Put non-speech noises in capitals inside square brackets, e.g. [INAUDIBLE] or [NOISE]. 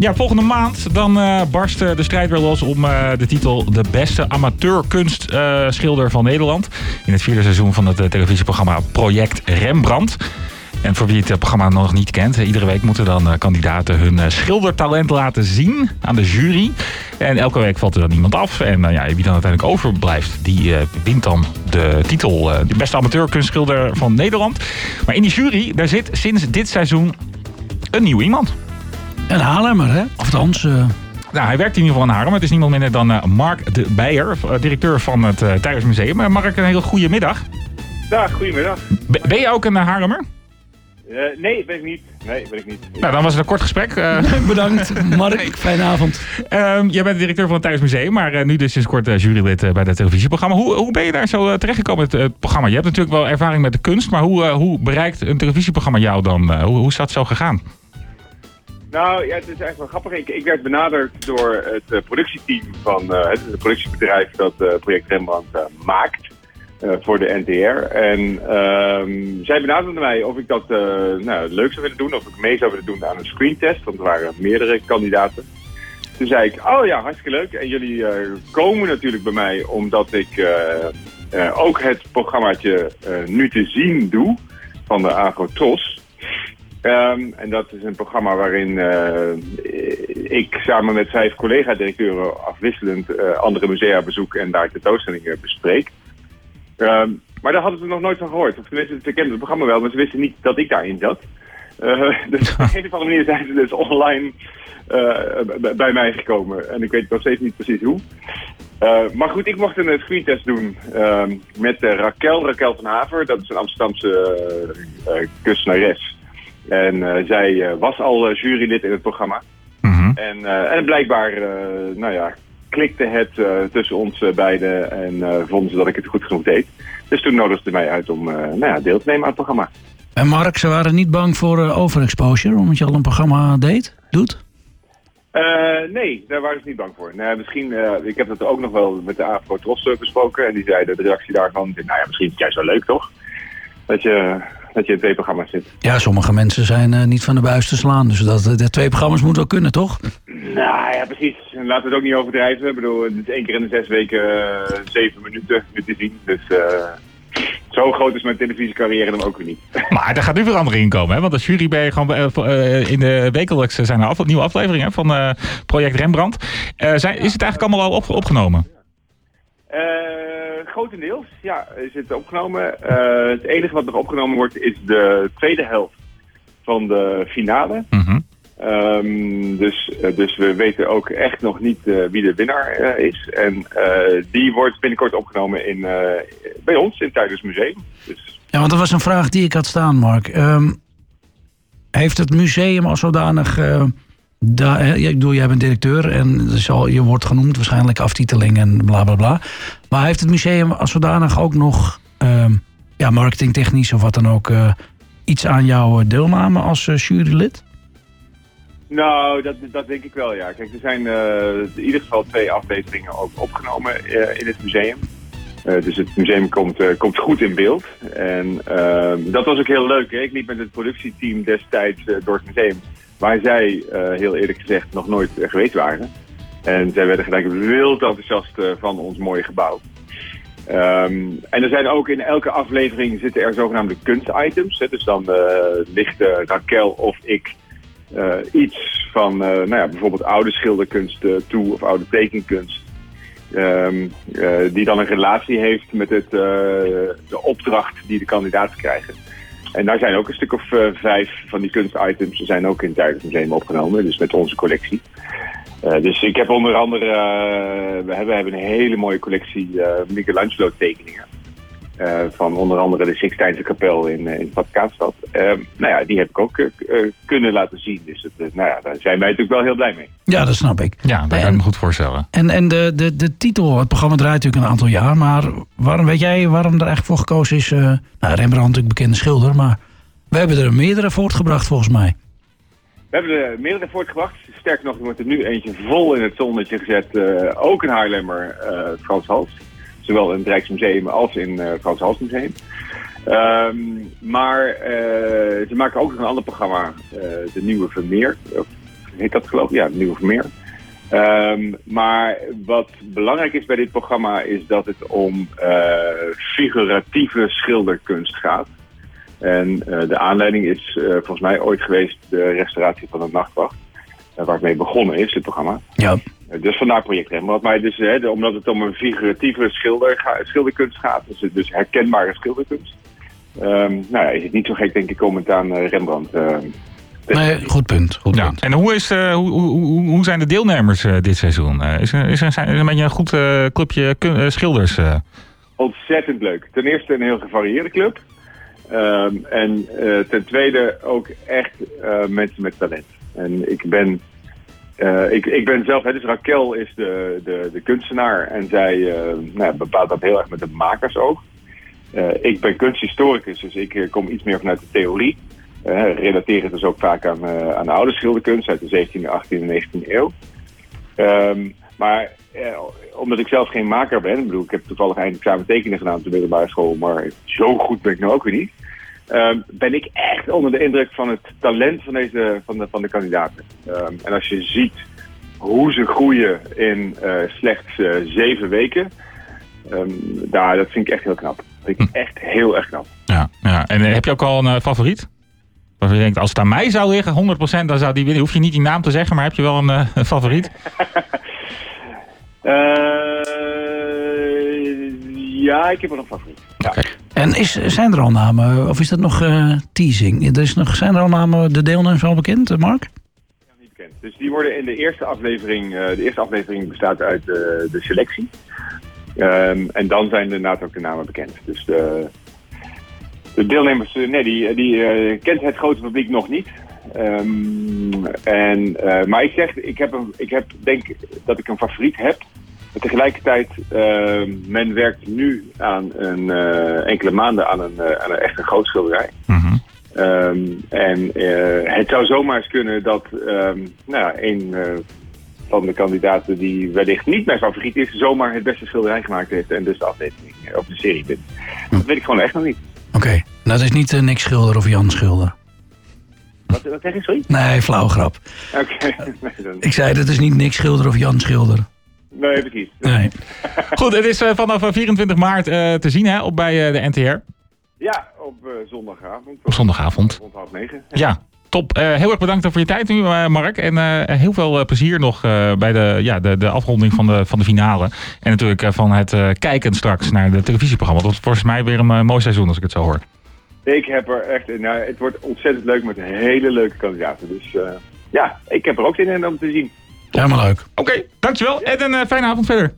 Ja, volgende maand dan uh, barst de strijd weer los om uh, de titel de beste amateurkunstschilder van Nederland. In het vierde seizoen van het televisieprogramma Project Rembrandt. En voor wie het programma nog niet kent, iedere week moeten dan kandidaten hun schildertalent laten zien aan de jury. En elke week valt er dan iemand af. En ja, wie dan uiteindelijk overblijft, die wint dan de titel de beste amateurkunstschilder van Nederland. Maar in die jury, daar zit sinds dit seizoen een nieuw iemand. Een Haarlemmer, hè? Of althans... Uh... Nou, hij werkt in ieder geval in Haarlem. Het is niemand minder dan uh, Mark de Beijer, directeur van het uh, Thuismuseum. Mark, een hele goede middag. Dag, goedemiddag. Ben, ben je ook een Haarlemmer? Uh, nee, ben ik niet. Nee, ben ik niet. Nou, dan was het een kort gesprek. [LAUGHS] Uh... Bedankt, Mark. Fijne avond. Uh, jij bent de directeur van het Thuismuseum, maar nu dus sinds kort jurylid bij het televisieprogramma. Hoe, hoe ben je daar zo terechtgekomen met het programma? Je hebt natuurlijk wel ervaring met de kunst, maar hoe, hoe bereikt een televisieprogramma jou dan? hoe, hoe is dat zo gegaan? Nou ja, het is eigenlijk wel grappig. Ik, werd benaderd door het uh, productieteam van uh, het, productiebedrijf dat uh, Project Rembrandt maakt voor de NTR. En ehm, zij benaderden mij of ik dat nou, leuk zou willen doen, of ik mee zou willen doen aan een screentest, want er waren meerdere kandidaten. Toen zei ik, oh ja, hartstikke leuk. En jullie komen natuurlijk bij mij omdat ik ook het programmaatje nu te zien doe van de Agrotros. Um, en dat is een programma waarin uh, ik samen met vijf collega-directeuren afwisselend uh, andere musea bezoek en daar tentoonstellingen bespreek. Um, maar daar hadden ze nog nooit van gehoord. Of tenminste, ze kenden het programma wel, maar ze wisten niet dat ik daarin zat. Uh, [LAUGHS] dus op [LAUGHS] een of andere manier zijn ze dus online bij mij gekomen. En ik weet nog steeds niet precies hoe. maar goed, ik mocht een screentest doen ehm, met Raquel, Raquel van Haver. Dat is een Amsterdamse kunstenares. En uh, zij uh, was al uh, jurylid in het programma. Mm -hmm. en, en blijkbaar, nou ja, klikte het tussen ons beiden en vonden ze dat ik het goed genoeg deed. Dus toen nodigden ze mij uit om nou ja, deel te nemen aan het programma. En Mark, ze waren niet bang voor overexposure, omdat je al een programma deed, doet? nee, daar waren ze niet bang voor. Nou, misschien, ik heb het ook nog wel met de Afro Tros besproken. En die zeiden de reactie daarvan, nou ja, misschien is het juist wel leuk toch? Dat je dat je in twee programma's zit. Ja, sommige mensen zijn uh, niet van de buis te slaan. Dus dat, de twee programma's moeten wel kunnen, toch? Nou ja, precies. Laten we het ook niet overdrijven. Ik bedoel, het is één keer in de zes weken uh, zeven minuten nu te zien. Dus uh, zo groot is mijn televisiecarrière dan ook weer niet. [LAUGHS] Maar er gaat nu verandering in komen, hè? Want als jury ben je gewoon in de wekelijks zijn er af, nieuwe afleveringen van Project Rembrandt. zijn, is het eigenlijk allemaal al op, opgenomen? Grotendeels, ja, is het opgenomen. Uh, het enige wat nog opgenomen wordt is de tweede helft van de finale. Mm um, dus, uh, dus we weten ook echt nog niet uh, wie de winnaar is. En die wordt binnenkort opgenomen in, bij ons in het Tijdens Museum. Dus... Ja, want dat was een vraag die ik had staan, Mark. Um, heeft het museum als zodanig daar, ik bedoel, jij bent directeur en zal, je wordt genoemd waarschijnlijk aftiteling en bla bla bla. Maar heeft het museum als zodanig ook nog uh, ja, marketingtechnisch of wat dan ook uh, iets aan jouw deelname als uh, jurylid? Nou, dat, dat denk ik wel, ja. Kijk, er zijn in ieder geval twee afleveringen ook opgenomen in het museum. dus het museum komt, komt goed in beeld. En ehm, dat was ook heel leuk. Hè? Ik liep met het productieteam destijds door het museum waar zij uh, heel eerlijk gezegd nog nooit uh, geweest waren. En zij werden gelijk wild enthousiast uh, van ons mooie gebouw. Um, en er zijn ook in elke aflevering zitten er zogenaamde kunstitems. Hè? Dus dan ligt Raquel of ik iets van nou ja, bijvoorbeeld oude schilderkunst toe of oude tekenkunst. Um, die dan een relatie heeft met het, de opdracht die de kandidaten krijgen. En daar zijn ook een stuk of uh, vijf van die kunstitems zijn ook in het Duitsmuseum opgenomen, dus met onze collectie. Uh, dus ik heb onder andere, uh, we, hebben, we hebben een hele mooie collectie Michelangelo tekeningen. Van onder andere de Sixtijnse kapel in, in de Vaticaanstad. nou ja, die heb ik ook kunnen laten zien. Dus het, nou ja, daar zijn wij natuurlijk wel heel blij mee. Ja, dat snap ik. Ja, dat kan ik me goed voorstellen. En, en de, de, de titel, het programma draait natuurlijk een aantal jaar. Maar waarom weet jij waarom er eigenlijk voor gekozen is? Uh, nou, Rembrandt natuurlijk bekende schilder, maar we hebben er meerdere voortgebracht volgens mij. We hebben er meerdere voortgebracht. Sterker nog, er wordt er nu eentje vol in het zonnetje gezet. Uh, ook een Haarlemmer, uh, Frans Hals. Zowel in het Rijksmuseum als in het Frans Hals Museum. Um, maar ze maken ook nog een ander programma, de Nieuwe Vermeer heet dat geloof ik? Ja, Nieuwe Vermeer. Ehm, maar wat belangrijk is bij dit programma is dat het om figuratieve schilderkunst gaat. En de aanleiding is volgens mij ooit geweest de restauratie van de Nachtwacht. Waar het mee begonnen is, dit programma. Ja. dus vandaar project Rembrandt. Maar dus, hè, omdat het om een figuratieve schilder, schilderkunst gaat, dus, dus herkenbare schilderkunst. Um, nou ja, is het niet zo gek denk ik om het aan Rembrandt Nee, goed punt. Goed ja. punt. En hoe, is, uh, hoe, hoe, hoe zijn de deelnemers uh, dit seizoen? Uh, is, er, is, een beetje een goed clubje schilders? Ontzettend leuk. Ten eerste een heel gevarieerde club. Um, en ten tweede ook echt mensen met talent. En ik ben, ik, ik ben zelf, hè, dus Raquel is de, de, de kunstenaar en zij nou, bepaalt dat heel erg met de makersoog. ik ben kunsthistoricus, dus ik kom iets meer vanuit de theorie. Uh, relateren dus ook vaak aan, aan de oude schilderkunst uit de 17e, 18e en 19e eeuw. Um, maar omdat ik zelf geen maker ben, ik bedoel, ik heb toevallig eindexamen tekenen gedaan op de middelbare school, maar zo goed ben ik nou ook weer niet. Um, ben ik echt onder de indruk van het talent van, deze, van, de, van de kandidaten. Um, en als je ziet hoe ze groeien in slechts zeven weken, daar, dat vind ik echt heel knap. Dat vind ik echt heel erg knap. Ja, ja. en heb je ook al een favoriet? Waarvan je denkt, als het aan mij zou liggen, 100% dan zou die winnen. Hoef je niet die naam te zeggen, maar heb je wel een, een favoriet? [LAUGHS] ja, ik heb wel een favoriet. Ja. Okay. En is, zijn er al namen, of is dat nog uh, teasing? Er is nog, zijn er al namen, de deelnemers al bekend, Mark? Ja, niet bekend. Dus die worden in de eerste aflevering, de eerste aflevering bestaat uit de selectie. Um, en dan zijn inderdaad ook de namen bekend. Dus de, de deelnemers, nee, die, die kent het grote publiek nog niet. Um, en, maar ik zeg, ik heb, een, ik heb, denk dat ik een favoriet heb. Tegelijkertijd, uh, men werkt nu aan een, uh, enkele maanden aan een, aan een echte groot schilderij. Mm -hmm. um, en het zou zomaar eens kunnen dat um, nou, een van de kandidaten die wellicht niet mijn favoriet is, zomaar het beste schilderij gemaakt heeft en dus de aflevering of de serie wint. Dat weet ik gewoon echt nog niet. Oké, okay. nou, dat is niet uh, Nick Schilder of Jan Schilder. Wat, wat zeg je, sorry? Nee, flauw grap. Oké. [LAUGHS] Okay. ik zei, dat is niet Nick Schilder of Jan Schilder. Nee, precies. Nee. [LAUGHS] Goed, het is uh, vanaf 24 maart uh, te zien hè, op, bij de NTR. Ja, op zondagavond. Op zondagavond. Rond half negen. Ja. Top. Uh, heel erg bedankt voor je tijd nu, uh, Mark. En uh, heel veel plezier nog bij de, ja, de, de afronding van de, van de finale. En natuurlijk van het kijken straks naar de televisieprogramma. Dat wordt volgens mij weer een mooi seizoen als ik het zo hoor. Ik heb er echt... Nou, het wordt ontzettend leuk met hele leuke kandidaten. Dus ja, ik heb er ook zin in om te zien. Helemaal leuk. Oké, dankjewel. En een fijne avond verder.